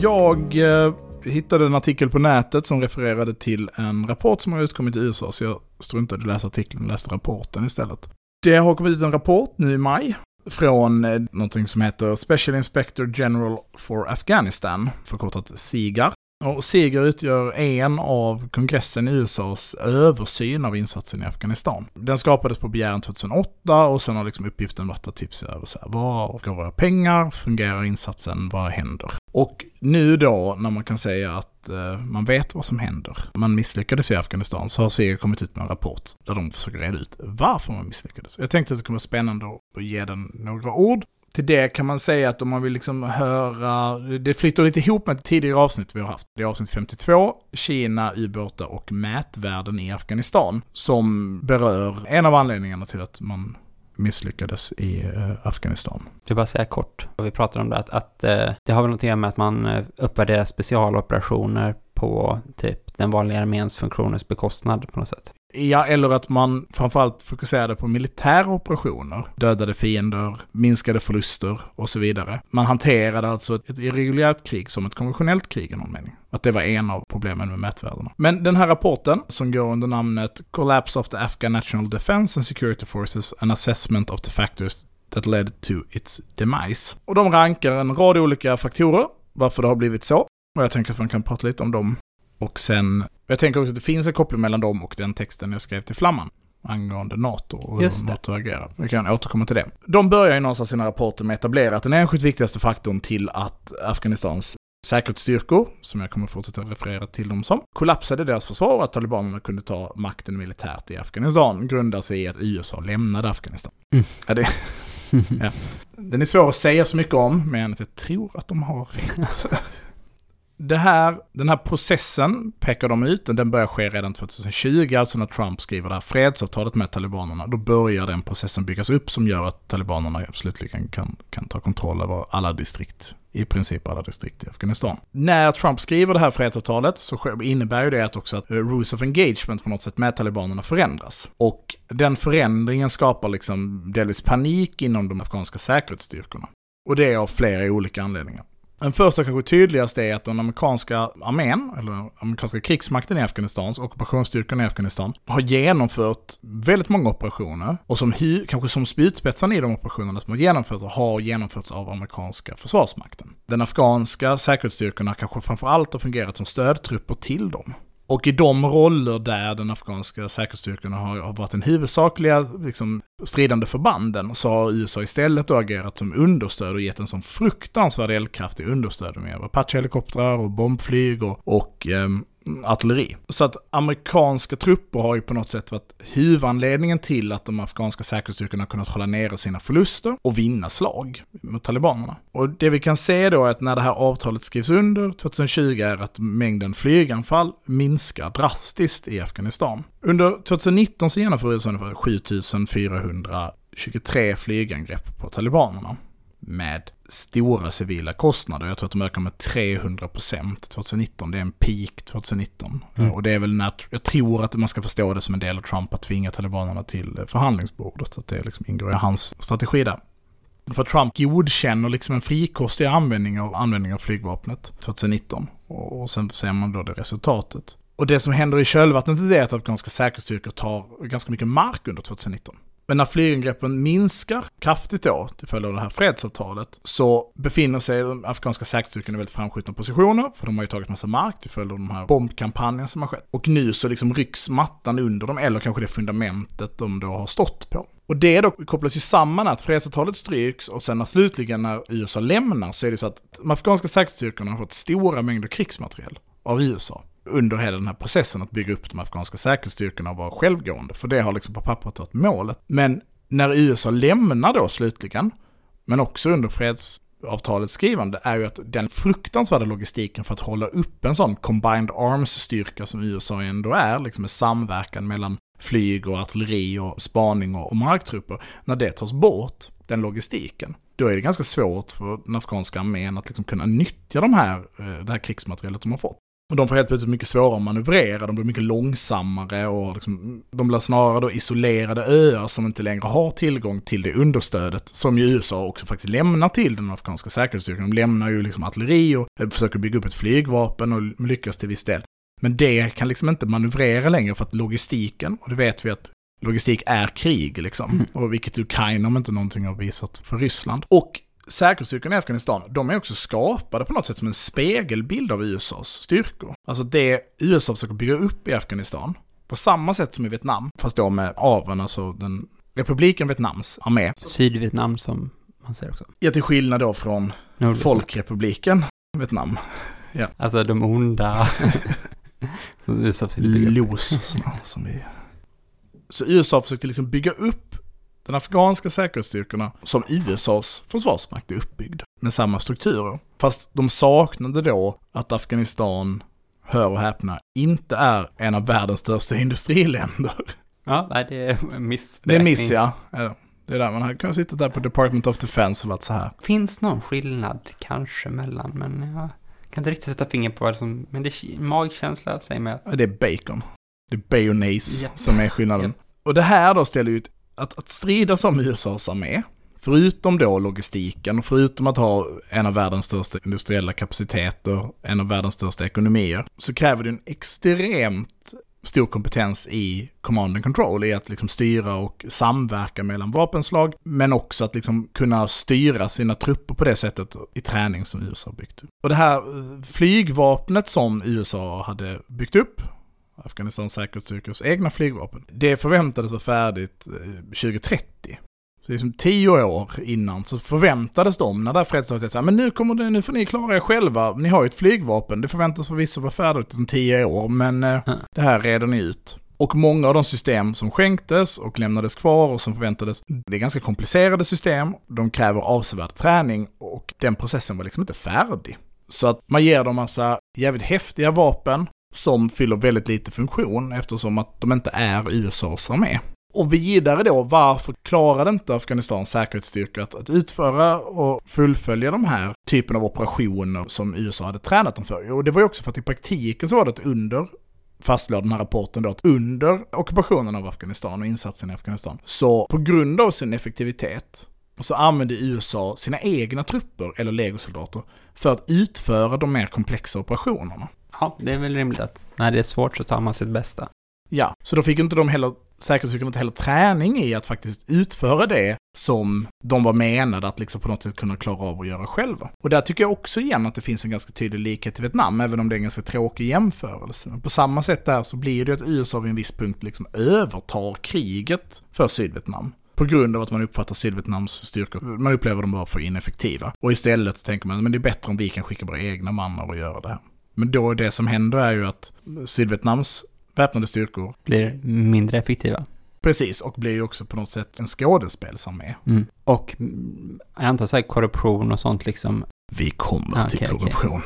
Jag eh, hittade en artikel på nätet som refererade till en rapport som har utkommit i USA, så jag struntade i att läsa artikeln och läste rapporten istället. Det har kommit ut en rapport nu i maj från eh, någonting som heter Special Inspector General for Afghanistan, förkortat SIGAR. Och SIGAR utgör en av kongressen i USAs översyn av insatsen i Afghanistan. Den skapades på begäran 2008 och sen har liksom uppgiften varit att typ se över så här, var går våra pengar, fungerar insatsen, vad händer? Och nu då, när man kan säga att eh, man vet vad som händer, man misslyckades i Afghanistan, så har SIGAR kommit ut med en rapport där de försöker reda ut varför man misslyckades. Jag tänkte att det kommer vara spännande att ge den några ord. Till det kan man säga att om man vill liksom höra, det flyter lite ihop med ett tidigare avsnitt vi har haft. Det är avsnitt 52, Kina, ubåtar och mätvärden i Afghanistan, som berör en av anledningarna till att man misslyckades i eh, Afghanistan. Är bara säga kort, vi pratar om det, att, att eh, det har väl något att göra med att man eh, uppvärderar specialoperationer på typ den vanliga arméns funktioners bekostnad på något sätt. Ja, eller att man framförallt fokuserade på militära operationer. Dödade fiender, minskade förluster och så vidare. Man hanterade alltså ett ett irreguljärt krig som ett konventionellt krig i någon mening. Att det var en av problemen med mätvärdena. Men den här rapporten, som går under namnet Collapse of the Afghan National Defense and Security Forces, an assessment of the factors that led to its demise. Och de rankar en rad olika faktorer, varför det har blivit så. Och jag tänker att man kan prata lite om dem. Och sen, jag tänker också att det finns en koppling mellan dem och den texten jag skrev till Flamman angående NATO och hur. NATO agerar. Vi kan återkomma till det. De börjar ju någonstans sina rapporter med att etablera att den enskilt viktigaste faktorn till att Afghanistans säkerhetsstyrkor, som jag kommer fortsätta referera till dem som, kollapsade deras försvar och att talibanerna kunde ta makten militärt i Afghanistan grundar sig i att USA lämnade Afghanistan. Mm. Ja, det, ja. Den är svår att säga så mycket om, men jag tror att de har rätt. det här, den här processen pekar de ut, den börjar ske redan 2020, alltså när Trump skriver det här fredsavtalet med talibanerna. Då börjar den processen byggas upp som gör att talibanerna slutligen kan, kan ta kontroll över alla distrikt i princip alla distrikt i Afghanistan. När Trump skriver det här fredsavtalet så innebär ju det att också att eh, rules of engagement på något sätt med talibanerna förändras. Och den förändringen skapar liksom delvis panik inom de afghanska säkerhetsstyrkorna. Och det är av flera olika anledningar. Den första kanske tydligaste är att den amerikanska armén, eller amerikanska krigsmakten i Afghanistan, ockupationsstyrkan i Afghanistan, har genomfört väldigt många operationer och som kanske som spjutspetsarna i de operationerna som har genomförts har genomförts av amerikanska försvarsmakten. Den afghanska säkerhetsstyrkorna kanske framförallt har fungerat som stödtrupper till dem. Och i de roller där den afghanska säkerhetsstyrkorna har, har varit den huvudsakliga liksom, stridande förbanden så har USA istället då agerat som understöd och gett en sån fruktansvärd eldkraft i understöd med Apache-helikoptrar och bombflyg och, och eh, artilleri. Så att amerikanska trupper har ju på något sätt varit huvudanledningen till att de afghanska säkerhetsstyrkorna har kunnat hålla nere sina förluster och vinna slag mot talibanerna. Och det vi kan se då är att när det här avtalet skrivs under 2020 är att mängden flyganfall minskar drastiskt i Afghanistan. Under 2019 så genomför USA ungefär 7423 flygangrepp på talibanerna med stora civila kostnader. Jag tror att de ökar med 300 procent 2019. Det är en peak 2019. Mm. Och det är väl när, jag tror att man ska förstå det som en del av Trump att tvinga talibanerna till förhandlingsbordet. Att det liksom ingår i hans strategi där. För Trump godkänner liksom en frikostig användning av, användning av flygvapnet 2019. Och, och sen ser man då det resultatet. Och det som händer i kölvattnet är att afghanska säkerhetsstyrkor tar ganska mycket mark under 2019. Men när flygangreppen minskar kraftigt då, till följd av det här fredsavtalet, så befinner sig de afghanska säkerhetsstyrkorna i väldigt framskjutna positioner, för de har ju tagit massa mark till följd av de här bombkampanjen som har skett. Och nu så liksom rycks mattan under dem, eller kanske det fundamentet de då har stått på. Och det då kopplas ju samman att fredsavtalet stryks och sen när slutligen när USA lämnar så är det så att de afghanska säkerhetsstyrkorna har fått stora mängder krigsmateriel av USA under hela den här processen att bygga upp de afghanska säkerhetsstyrkorna och vara självgående. För det har liksom på pappret varit målet. Men när USA lämnar då slutligen, men också under fredsavtalets skrivande, är ju att den fruktansvärda logistiken för att hålla upp en sån combined arms-styrka som USA ändå är, liksom med samverkan mellan flyg och artilleri och spaning och, marktrupper, när det tas bort, den logistiken, då är det ganska svårt för den afghanska armén att liksom kunna nyttja de här, eh, det här krigsmaterialet de har fått. Och de får helt plötsligt mycket svårare att manövrera, de blir mycket långsammare och liksom, de blir snarare då isolerade öar som inte längre har tillgång till det understödet som ju USA också faktiskt lämnar till den afghanska säkerhetsstyrkan. De lämnar ju liksom artilleri och försöker bygga upp ett flygvapen och lyckas till viss del. Men det kan liksom inte manövrera längre för att logistiken, och det vet vi att logistik är krig liksom, mm. och vilket Ukraina om inte någonting har visat för Ryssland. Och säkerhetsstyrkorna i Afghanistan, de är också skapade på något sätt som en spegelbild av USAs styrkor. Alltså det USA försöker bygga upp i Afghanistan, på samma sätt som i Vietnam, fast då med AVEN, alltså den republiken Vietnams armé. Sydvietnam som man säger också. Ja, till skillnad då från Nordvietnam. Folkrepubliken Vietnam. Ja. Alltså de onda som USA försökte bygga upp. Los, som vi... Så USA försökte liksom bygga upp den afghanska säkerhetsstyrkorna som USAs försvarsmakt är uppbyggd med samma strukturer. Fast de saknade då att Afghanistan, hör och häpna, inte är en av världens största industriländer. Ja, det är miss. Det är miss, ja. Det är där man hade kunnat sitta där på Department of Defense och varit så här. Finns någon skillnad kanske mellan, men jag kan inte riktigt sätta finger på vad det som, men det är magkänsla säger mig att... Det är bacon. Det är bayonnaise yep. som är skillnaden. Yep. Och det här då ställer ju ett att, att strida som USAs armé, förutom då logistiken och förutom att ha en av världens största industriella kapaciteter, en av världens största ekonomier, så kräver det en extremt stor kompetens i command and control, i att liksom styra och samverka mellan vapenslag, men också att liksom kunna styra sina trupper på det sättet i träning som USA byggt upp. Och det här flygvapnet som USA hade byggt upp Afghanistans säkerhetsstyrkors egna flygvapen. Det förväntades vara färdigt 2030. Eh, så liksom tio år innan så förväntades de, när det här fredsavtalet sa men nu, kommer det, nu får ni klara er själva, ni har ju ett flygvapen, det förväntas förvisso vara färdigt om tio år, men mm. det här reder ni ut. Och många av de system som skänktes och lämnades kvar och som förväntades, det är ganska komplicerade system, de kräver avsevärd träning och den processen var liksom inte färdig. Så att man ger dem massa jävligt häftiga vapen som fyller väldigt lite funktion eftersom att de inte är USAs armé. Och vidare då, varför klarade inte Afghanistans säkerhetsstyrka att, att utföra och fullfölja de här typen av operationer som USA hade tränat dem för? Och det var ju också för att i praktiken så var det att under fastlade den här rapporten då att under ockupationen av Afghanistan och insatsen i Afghanistan, så på grund av sin effektivitet så använde USA sina egna trupper eller legosoldater för att utföra de mer komplexa operationerna. Ja, det är väl rimligt att när det är svårt så tar man sitt bästa. Ja, så då fick inte de heller, säkerhetsstyrkorna inte heller träning i att faktiskt utföra det som de var menade att liksom på något sätt kunna klara av att göra själva. Och där tycker jag också igen att det finns en ganska tydlig likhet i Vietnam, även om det är en ganska tråkig jämförelse. På samma sätt där så blir det ju att USA vid en viss punkt liksom övertar kriget för Sydvietnam. På grund av att man uppfattar Sydvietnams styrkor, man upplever dem bara för ineffektiva. Och istället så tänker man, men det är bättre om vi kan skicka våra egna mannar och göra det här. Men då det som händer är ju att Sydvietnams väpnade styrkor Blir mindre effektiva. Precis, och blir ju också på något sätt en skådespelsarmé. Mm. Och jag antar så här korruption och sånt liksom. Vi kommer Ah, till okej. korruption.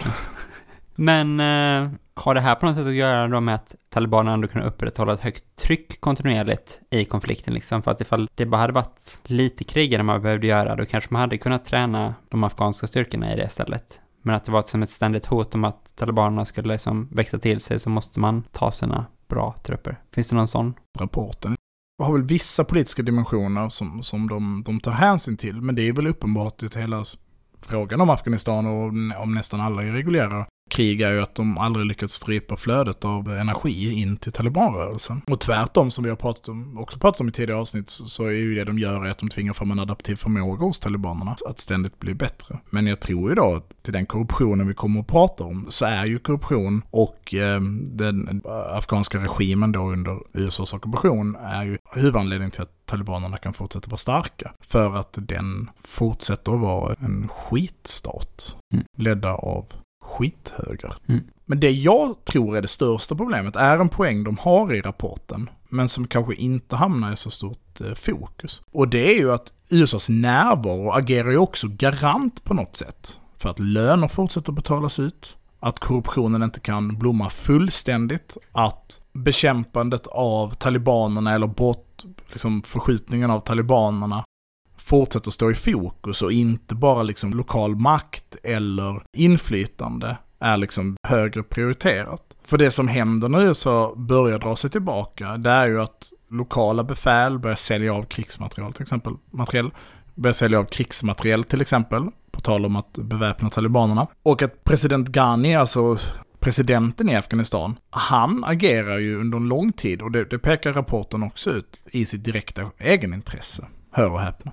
Men eh, har det här på något sätt att göra med att talibanerna ändå kunna upprätthålla ett högt tryck kontinuerligt i konflikten liksom? För att ifall det bara hade varit lite krigare man behövde göra, då kanske man hade kunnat träna de afghanska styrkorna i det istället. Men att det var som ett ständigt hot om att talibanerna skulle liksom växa till sig så måste man ta sina bra trupper. Finns det någon sån? Rapporten har väl vissa politiska dimensioner som, som de, de tar hänsyn till, men det är väl uppenbart att hela frågan om Afghanistan och om nästan alla irreguljära krig är ju att de aldrig lyckats strypa flödet av energi in till talibanrörelsen. Och tvärtom, som vi har pratat om, också pratat om i tidigare avsnitt, så, är ju det de gör är att de tvingar fram en adaptiv förmåga hos talibanerna att ständigt bli bättre. Men jag tror ju då, till den korruptionen vi kommer att prata om, så är ju korruption och eh, den afghanska regimen då under USAs ockupation är ju huvudanledningen till att talibanerna kan fortsätta vara starka. För att den fortsätter att vara en skitstat. Mm. Ledda av skithöger. Mm. Men det jag tror är det största problemet är en poäng de har i rapporten, men som kanske inte hamnar i så stort eh, fokus. Och det är ju att USAs närvaro agerar ju också garant på något sätt för att löner fortsätter betalas ut, att korruptionen inte kan blomma fullständigt, att bekämpandet av talibanerna eller bort, liksom förskjutningen av talibanerna fortsätter stå i fokus och inte bara liksom lokal makt eller inflytande är liksom högre prioriterat. För det som händer nu så börjar dra sig tillbaka, det är ju att lokala befäl börjar sälja av krigsmaterial till exempel, Materiell, börjar sälja av krigsmateriel till exempel, på tal om att beväpna talibanerna. Och att president Ghani, alltså presidenten i Afghanistan, han agerar ju under en lång tid, och det, det pekar rapporten också ut, i sitt direkta egenintresse. Hör och häpna.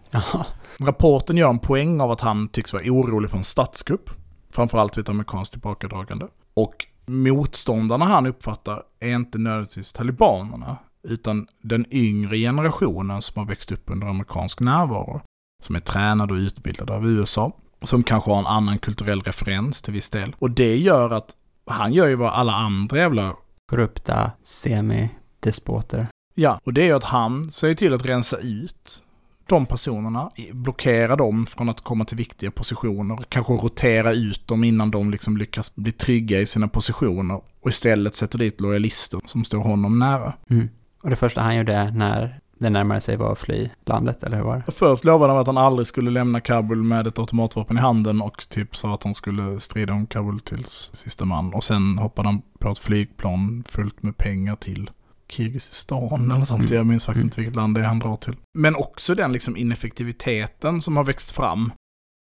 Rapporten gör en poäng av att han tycks vara orolig för en statskupp, framförallt vid ett amerikanskt tillbakadragande. Och motståndarna han uppfattar är inte nödvändigtvis talibanerna, utan den yngre generationen som har växt upp under amerikansk närvaro, som är tränad och utbildad av USA, som kanske har en annan kulturell referens till viss del. Och det gör att han gör ju vad alla andra jävla Korrupta semi-despoter. Ja, och det är ju att han säger till att rensa ut de personerna, blockera dem från att komma till viktiga positioner, kanske rotera ut dem innan de liksom lyckas bli trygga i sina positioner och istället sätter dit lojalister som står honom nära. Mm. Och det första han gjorde när det närmade sig var att fly landet, eller hur var det? Först lovade han att han aldrig skulle lämna Kabul med ett automatvapen i handen och typ sa att han skulle strida om Kabul tills sista man. Och sen hoppade han på ett flygplan fullt med pengar till Kirgizistan eller sånt. Mm. Jag minns faktiskt Mm. inte vilket land det är han drar till. Men också den liksom ineffektiviteten som har växt fram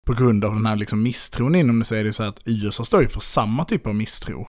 på grund av den här liksom misstron inom det så är det så här att USA står ju för samma typ av misstro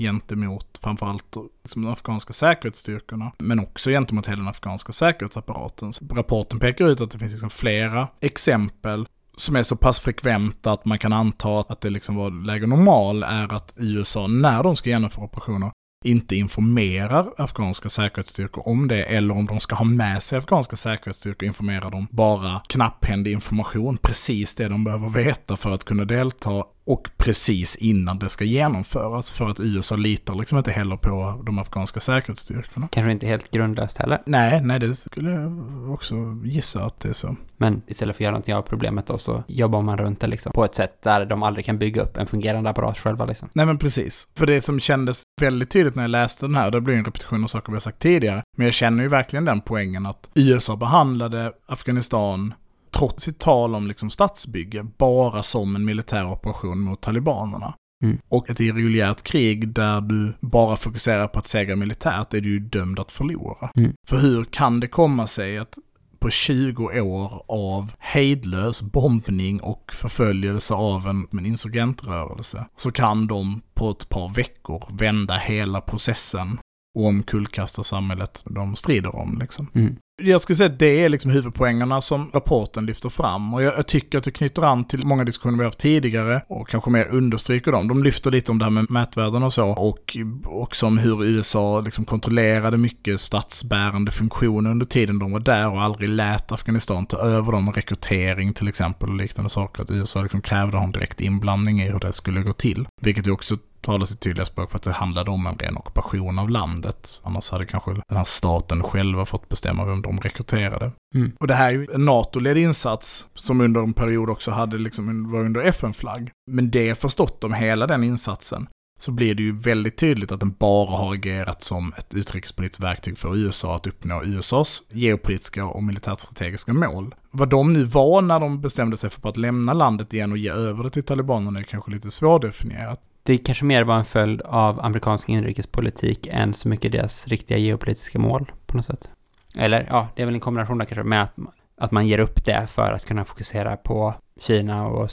gentemot framförallt liksom de afghanska säkerhetsstyrkorna, men också gentemot hela den afghanska säkerhetsapparaten. Så rapporten pekar ut att det finns liksom flera exempel som är så pass frekventa att man kan anta att det liksom var läge normal är att USA, när de ska genomföra operationer, inte informerar afghanska säkerhetsstyrkor om det, eller om de ska ha med sig afghanska säkerhetsstyrkor informerar dem bara knapphändig information, precis det de behöver veta för att kunna delta och precis innan det ska genomföras för att USA litar liksom inte heller på de afghanska säkerhetsstyrkorna. Kanske inte helt grundlöst heller. Nej, nej, det skulle jag också gissa att det är så. Men istället för att göra någonting av problemet då så jobbar man runt det liksom på ett sätt där de aldrig kan bygga upp en fungerande apparat själva liksom. Nej men precis. För det som kändes väldigt tydligt när jag läste den här, det blir en repetition av saker vi har sagt tidigare, men jag känner ju verkligen den poängen att USA behandlade Afghanistan trots sitt tal om liksom statsbygge, bara som en militär operation mot talibanerna. Mm. Och ett irreguljärt krig där du bara fokuserar på att segra militärt är du ju dömd att förlora. Mm. För hur kan det komma sig att på 20 år av hejdlös bombning och förföljelse av en, en insurgentrörelse så kan de på ett par veckor vända hela processen och omkullkasta samhället de strider om. Liksom. Mm. Jag skulle säga att det är liksom huvudpoängerna som rapporten lyfter fram. Och jag, jag tycker att det knyter an till många diskussioner vi har haft tidigare och kanske mer understryker dem. De lyfter lite om det här med mätvärden och så och också om hur USA liksom kontrollerade mycket statsbärande funktioner under tiden de var där och aldrig lät Afghanistan ta över dem rekrytering till exempel och liknande saker. Att USA liksom krävde en direkt inblandning i hur det skulle gå till. Vilket ju också talar sitt tydliga språk för att det handlade om en ren ockupation av landet. Annars hade kanske den här staten själva fått bestämma vem de rekryterade. Mm. Och det här är ju en NATO-ledd insats som under en period också hade liksom, var under FN-flagg. Men det förstått om hela den insatsen så blir det ju väldigt tydligt att den bara har agerat som ett utrikespolitiskt verktyg för USA att uppnå USAs geopolitiska och militärstrategiska mål. Vad de nu var när de bestämde sig för att lämna landet igen och ge över det till talibanerna är kanske lite svårdefinierat. Det kanske mer var en följd av amerikansk inrikespolitik än så mycket deras riktiga geopolitiska mål på något sätt. Eller ja, det är väl en kombination där kanske med att, att man ger upp det för att kunna fokusera på Kina och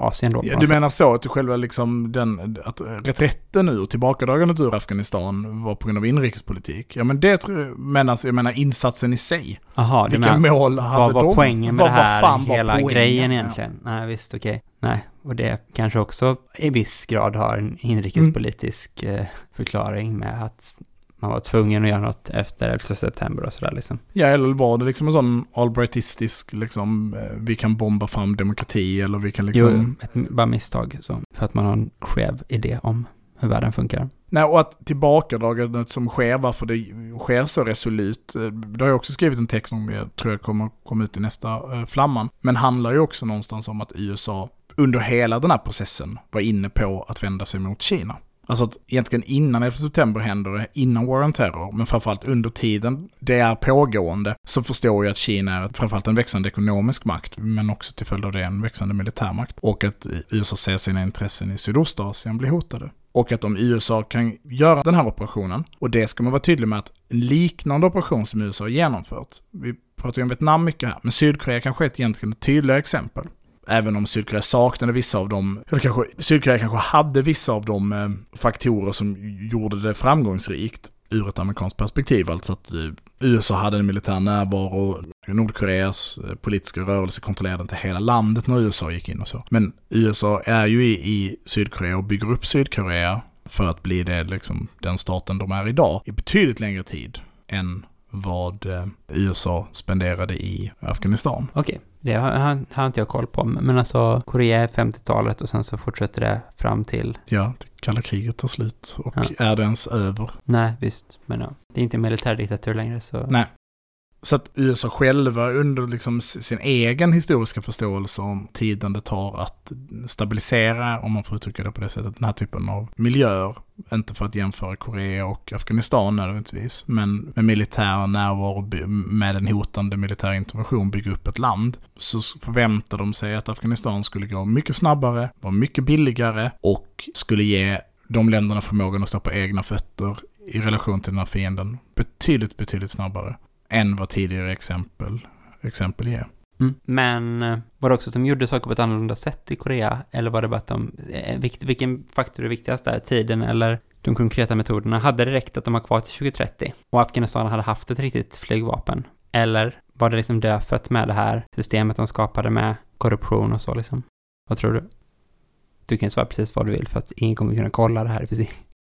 Sydostasien då. Ja, du menar så att själva liksom den, att reträtten ur, tillbakadragandet ur Afghanistan var på grund av inrikespolitik? Ja men det tror jag, alltså, jag menar insatsen i sig. Jaha, du Vilka menar, mål hade vad var de? poängen med Vad det här, fan var hela poängen? grejen Ja. egentligen? Nej, visst, okej. Nej, och det kanske också i viss grad har en inrikespolitisk Mm. eh, förklaring med att man var tvungen att göra något efter 11 september och sådär liksom. Ja, eller var det liksom en sån Albrightistisk, liksom, eh, vi kan bomba fram demokrati eller vi kan liksom... Jo, ett, bara misstag så, för att man har en skev idé om hur världen funkar. Nej, och att tillbakadragandet som sker, varför det sker så resolut, eh, det har jag också skrivit en text om, jag tror jag kommer komma ut i nästa eh, flamman, men handlar ju också någonstans om att USA under hela den här processen var inne på att vända sig mot Kina. Alltså att egentligen innan 11 september händer, innan War on Terror, men framförallt under tiden det är pågående, så förstår jag att Kina är framförallt en växande ekonomisk makt, men också till följd av det en växande militärmakt. Och att USA ser sina intressen i Sydostasien bli hotade. Och att om USA kan göra den här operationen, och det ska man vara tydlig med att en liknande operation som USA har genomfört, vi pratar ju om Vietnam mycket här, men Sydkorea kanske är ett egentligen tydligare exempel. Även om Sydkorea saknade vissa av dem, eller kanske Sydkorea kanske hade vissa av de eh, faktorer som gjorde det framgångsrikt ur ett amerikanskt perspektiv. Alltså att eh, USA hade en militär närvaro, Nordkoreas eh, politiska rörelse kontrollerade inte hela landet när USA gick in och så. Men USA är ju i, i Sydkorea och bygger upp Sydkorea för att bli det, liksom, den staten de är idag i betydligt längre tid än vad eh, USA spenderade i Afghanistan. Okej, det har, har, har inte jag koll på. Men alltså, Korea är 50-talet och sen så fortsätter det fram till... Ja, det kalla kriget tar slut och Ja. är det ens över? Nej, visst. Men ja, det är inte militärdiktatur längre så... Nej. Så att USA själva under liksom sin egen historiska förståelse om tiden det tar att stabilisera, om man får uttrycka det på det sättet, den här typen av miljöer. Inte för att jämföra Korea och Afghanistan nödvändigtvis, men med militär närvaro, med en hotande militär intervention bygga upp ett land. Så förväntar de sig att Afghanistan skulle gå mycket snabbare, vara mycket billigare och skulle ge de länderna förmågan att stå på egna fötter i relation till den här fienden betydligt, betydligt snabbare än vad tidigare exempel, exempel ger. Mm. Men eh, var det också att de gjorde saker på ett annorlunda sätt i Korea? Eller var det bara att de... Eh, vilken faktor är viktigast där? Tiden eller de konkreta metoderna? Hade det räckt att de var kvar till 2030 och Afghanistan hade haft ett riktigt flygvapen? Eller var det liksom dödfött med det här systemet de skapade med korruption och så liksom? Vad tror du? Du kan ju svara precis vad du vill för att ingen kommer kunna kolla det här precis.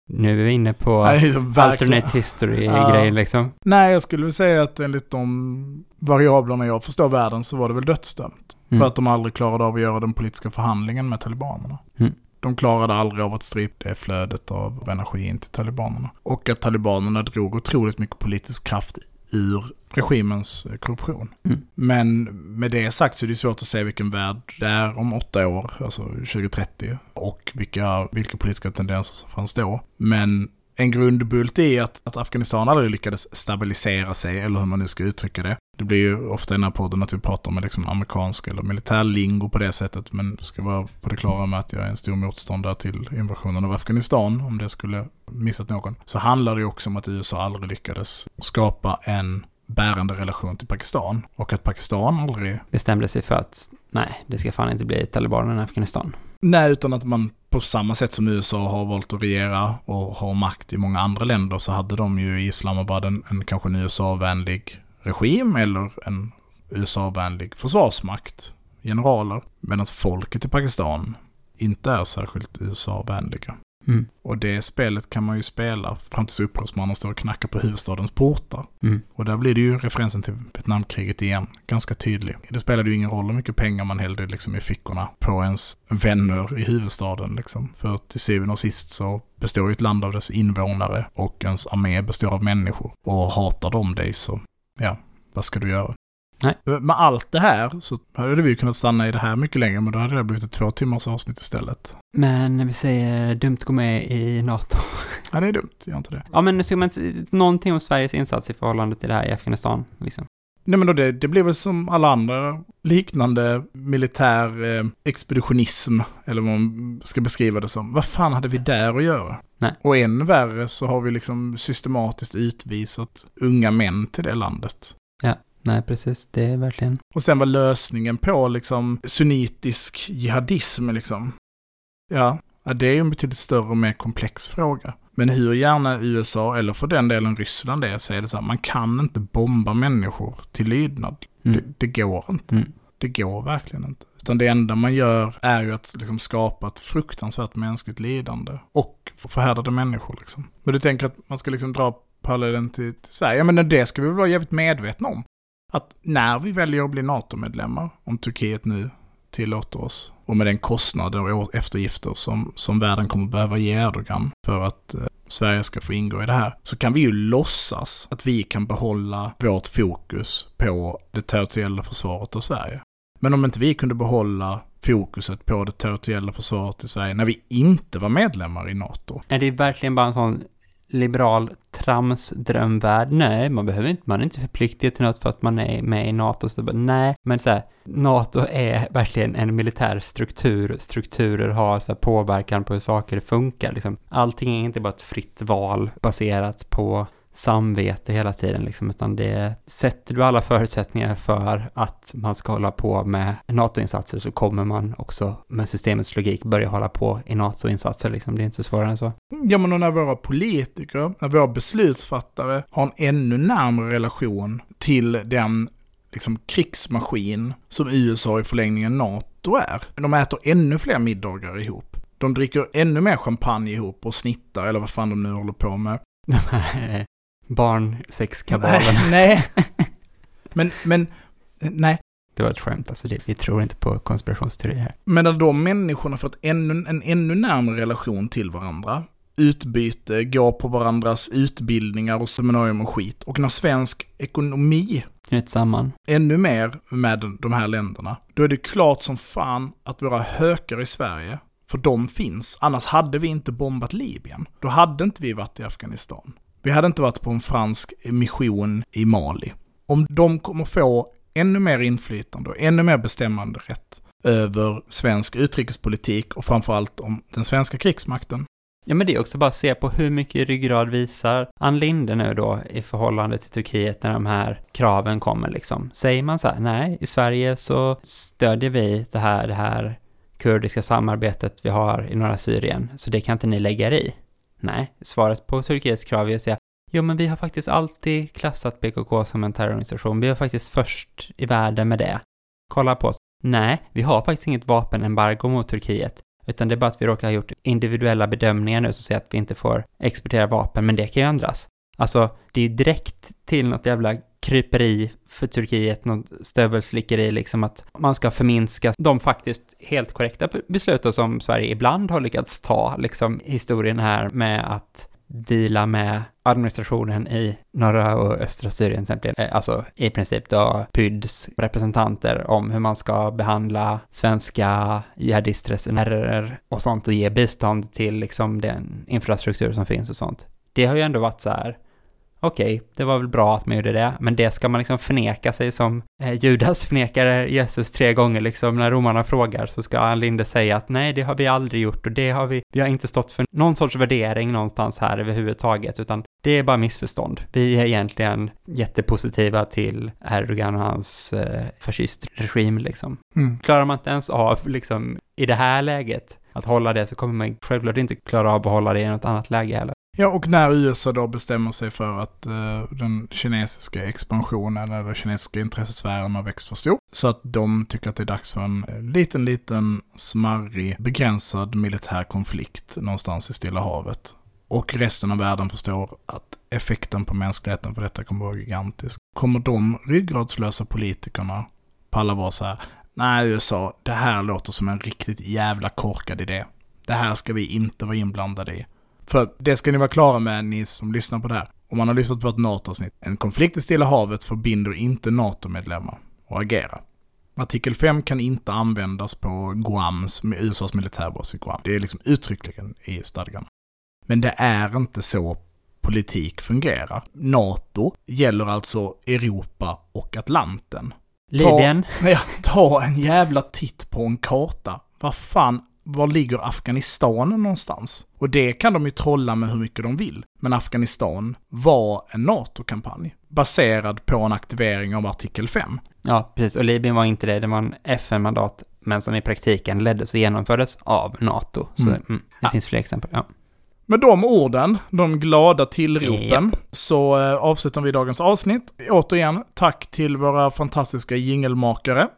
Nu är vi inne på alternate history-grejen Ja. liksom. Nej, jag skulle väl säga att enligt de variablerna jag förstår världen så var det väl dödsdömt. Mm. För att de aldrig klarade av att göra den politiska förhandlingen med talibanerna. Mm. De klarade aldrig av att strypa det flödet av energi in till talibanerna. Och att talibanerna drog otroligt mycket politisk kraft ur regimens eh, korruption. Mm. Men med det sagt så är det svårt att se vilken värld det är om åtta år, alltså 2030, och vilka, vilka politiska tendenser som fanns då. Men en grundbult är att, att Afghanistan aldrig lyckades stabilisera sig, eller hur man nu ska uttrycka det. Det blir ju ofta i den här podden att vi pratar med liksom amerikansk eller militär lingo på det sättet, men ska vara på det klara med att jag är en stor motståndare till invasionen av Afghanistan, om det skulle missat någon. Så handlar det ju också om att USA aldrig lyckades skapa en bärande relation till Pakistan, och att Pakistan aldrig Bestämde sig för att nej, det ska fan inte bli talibanerna i Afghanistan. Nej, utan att man på samma sätt som USA har valt att regera och har makt i många andra länder så hade de ju i Islamabad en, en kanske USA-vänlig regim eller en USA-vänlig försvarsmakt, generaler, medan folket i Pakistan inte är särskilt USA-vänliga. Mm. Och det spelet kan man ju spela fram tills upprorsmannen står och knackar på huvudstadens portar. Mm. Och där blir det ju referensen till Vietnamkriget igen, ganska tydlig. Det spelade ju ingen roll hur mycket pengar man hällde liksom i fickorna på ens vänner i huvudstaden liksom. För till syvende och sist så består ju ett land av dess invånare och ens armé består av människor. Och hatar de dig så, ja, vad ska du göra? Nej. Med allt det här så hade vi ju kunnat stanna i det här mycket längre, men då hade det blivit ett två timmars avsnitt istället. Men när vi säger dumt gå med i NATO. Ja, det är dumt, gör inte det. Ja, men ska man någonting om Sveriges insats i förhållande till det här i Afghanistan, liksom? Nej men då det, det blir väl som alla andra liknande militär eh, expeditionism, eller vad man ska beskriva det som. Vad fan hade vi där att göra? Nej. Och än värre så har vi liksom systematiskt utvisat unga män till det landet. Nej, precis. Det är verkligen... Och sen var lösningen på liksom sunnitisk jihadism liksom. Ja, ja, det är ju en betydligt större och mer komplex fråga. Men hur gärna USA, eller för den delen Ryssland är, så är det så här, man kan inte bomba människor till lydnad. Mm. Det, det går inte. Mm. Det går verkligen inte. Utan det enda man gör är ju att liksom skapa ett fruktansvärt mänskligt lidande. Och förhärdade människor liksom. Men du tänker att man ska liksom dra parallellen till, till Sverige. Ja, men det ska vi väl vara jävligt medvetna om. Att när vi väljer att bli NATO-medlemmar, om Turkiet nu tillåter oss, och med den kostnad och eftergifter som, som världen kommer behöva ge Erdogan för att eh, Sverige ska få ingå i det här, så kan vi ju låtsas att vi kan behålla vårt fokus på det territoriella försvaret av Sverige. Men om inte vi kunde behålla fokuset på det territoriella försvaret i Sverige när vi inte var medlemmar i NATO. Är det verkligen bara en sån liberal tramsdrömvärld? Nej, man behöver inte, man är inte förpliktigad till något för att man är med i NATO. Så bara, nej, men så här, NATO är verkligen en militär struktur. Strukturer har så här, påverkan på hur saker funkar. Liksom. Allting är inte bara ett fritt val baserat på samvete hela tiden liksom, utan det sätter du alla förutsättningar för att man ska hålla på med NATO-insatser så kommer man också med systemets logik börja hålla på i NATO-insatser liksom. Det är inte så svårare än så. Ja, men när våra politiker, när våra beslutsfattare har en ännu närmare relation till den liksom, krigsmaskin som USA i förlängningen NATO är. De äter ännu fler middagar ihop. De dricker ännu mer champagne ihop och snittar, eller vad fan de nu håller på med. De här barnsexkabalen. Nej, nej. Men, men, nej. Det var ett skämt, alltså det, vi tror inte på konspirationsteorier här. Men när de människorna fått ännu, en ännu närmare relation till varandra, utbyte, gå på varandras utbildningar och seminarium och skit, och när svensk ekonomi Knyts samman. ännu mer med de här länderna, då är det klart som fan att våra hökar i Sverige, för de finns, annars hade vi inte bombat Libyen. Då hade inte vi varit i Afghanistan. Vi hade inte varit på en fransk mission i Mali. Om de kommer få ännu mer inflytande och ännu mer bestämmande rätt över svensk utrikespolitik och framförallt om den svenska krigsmakten. Ja, men det är också bara att se på hur mycket ryggrad visar Ann Linde nu då i förhållande till Turkiet när de här kraven kommer liksom. Säger man så här, nej, i Sverige så stödjer vi det här, det här kurdiska samarbetet vi har i norra Syrien, så det kan inte ni lägga er i. Nej, svaret på Turkiets krav är att säga Jo, men vi har faktiskt alltid klassat PKK som en terrororganisation. Vi var faktiskt först i världen med det. Kolla på oss. Nej, vi har faktiskt inget vapenembargo mot Turkiet. Utan det är bara att vi råkar ha gjort individuella bedömningar nu som säger att vi inte får exportera vapen, men det kan ju ändras. Alltså, det är ju direkt till något jävla kryperi för Turkiet, något stövelslickeri, liksom att man ska förminska de faktiskt helt korrekta besluten som Sverige ibland har lyckats ta, liksom historien här med att deala med administrationen i norra och östra Syrien, till exempel, eh, alltså i princip då PYDs representanter om hur man ska behandla svenska jihadistresenärer och sånt och ge bistånd till liksom den infrastruktur som finns och sånt. Det har ju ändå varit så här, okej, okay, det var väl bra att man gjorde det, men det ska man liksom förneka sig som eh, Judas förnekar Jesus tre gånger liksom, när romarna frågar så ska Ann Linde säga att nej, det har vi aldrig gjort och det har vi, vi har inte stått för någon sorts värdering någonstans här överhuvudtaget, utan det är bara missförstånd. Vi är egentligen jättepositiva till Erdogan och hans eh, fascistregim liksom. Mm. Klarar man inte ens av liksom i det här läget att hålla det så kommer man självklart inte klara av att hålla det i något annat läge heller. Ja, och när USA då bestämmer sig för att eh, den kinesiska expansionen eller kinesiska intressesfären har växt för stor, så att de tycker att det är dags för en liten, liten, smarrig, begränsad militär konflikt någonstans i Stilla havet. Och resten av världen förstår att effekten på mänskligheten för detta kommer att vara gigantisk. Kommer de ryggradslösa politikerna palla vara så här, nej USA, det här låter som en riktigt jävla korkad idé. Det här ska vi inte vara inblandade i. För det ska ni vara klara med, ni som lyssnar på det här. Om man har lyssnat på ett NATO-avsnitt. En konflikt i Stilla havet förbinder inte NATO-medlemmar att agera. Artikel 5 kan inte användas på Guams, med USAs militärbas i Guam. Det är liksom uttryckligen i stadgarna. Men det är inte så politik fungerar. NATO gäller alltså Europa och Atlanten. Libyen? Ta, ja, ta en jävla titt på en karta. Vad fan var ligger Afghanistan någonstans? Och det kan de ju trolla med hur mycket de vill. Men Afghanistan var en NATO-kampanj baserad på en aktivering av artikel 5. Ja, precis. Och Libyen var inte det. Det var en FN-mandat, men som i praktiken leddes och genomfördes av NATO. Så mm. Mm, det ja. finns fler exempel. Ja. Med de orden, de glada tillropen, yep. så eh, avslutar vi dagens avsnitt. Återigen, tack till våra fantastiska jingelmakare.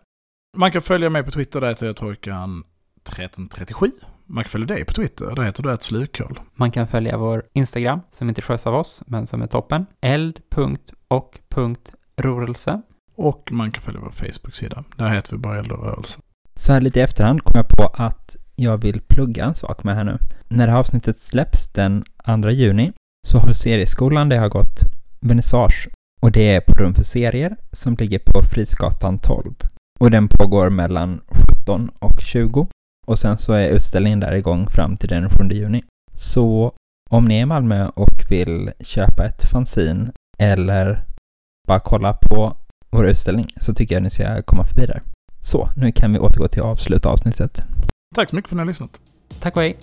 Man kan följa mig på Twitter, där heter jag Trojkan 1337. Man kan följa dig på Twitter, där heter du ett slukhål. Man kan följa vår Instagram, som inte sköts av oss, men som är toppen. eld.och.rörelse. Och man kan följa vår Facebook-sida. Där heter vi bara Eld och rörelse. Så här lite i efterhand kom jag på att jag vill plugga en sak med här nu. När det här avsnittet släpps den 2 juni så har serieskolan där jag har gått vernissage och det är på Rum för serier som ligger på Frisgatan 12. Och den pågår mellan 17 och 20 och sen så är utställningen där igång fram till den 7 juni. Så om ni är i Malmö och vill köpa ett fanzin eller bara kolla på vår utställning så tycker jag ni ska komma förbi där. Så, nu kan vi återgå till att avsluta avsnittet. Tack så mycket för att ni har lyssnat. Tack och hej.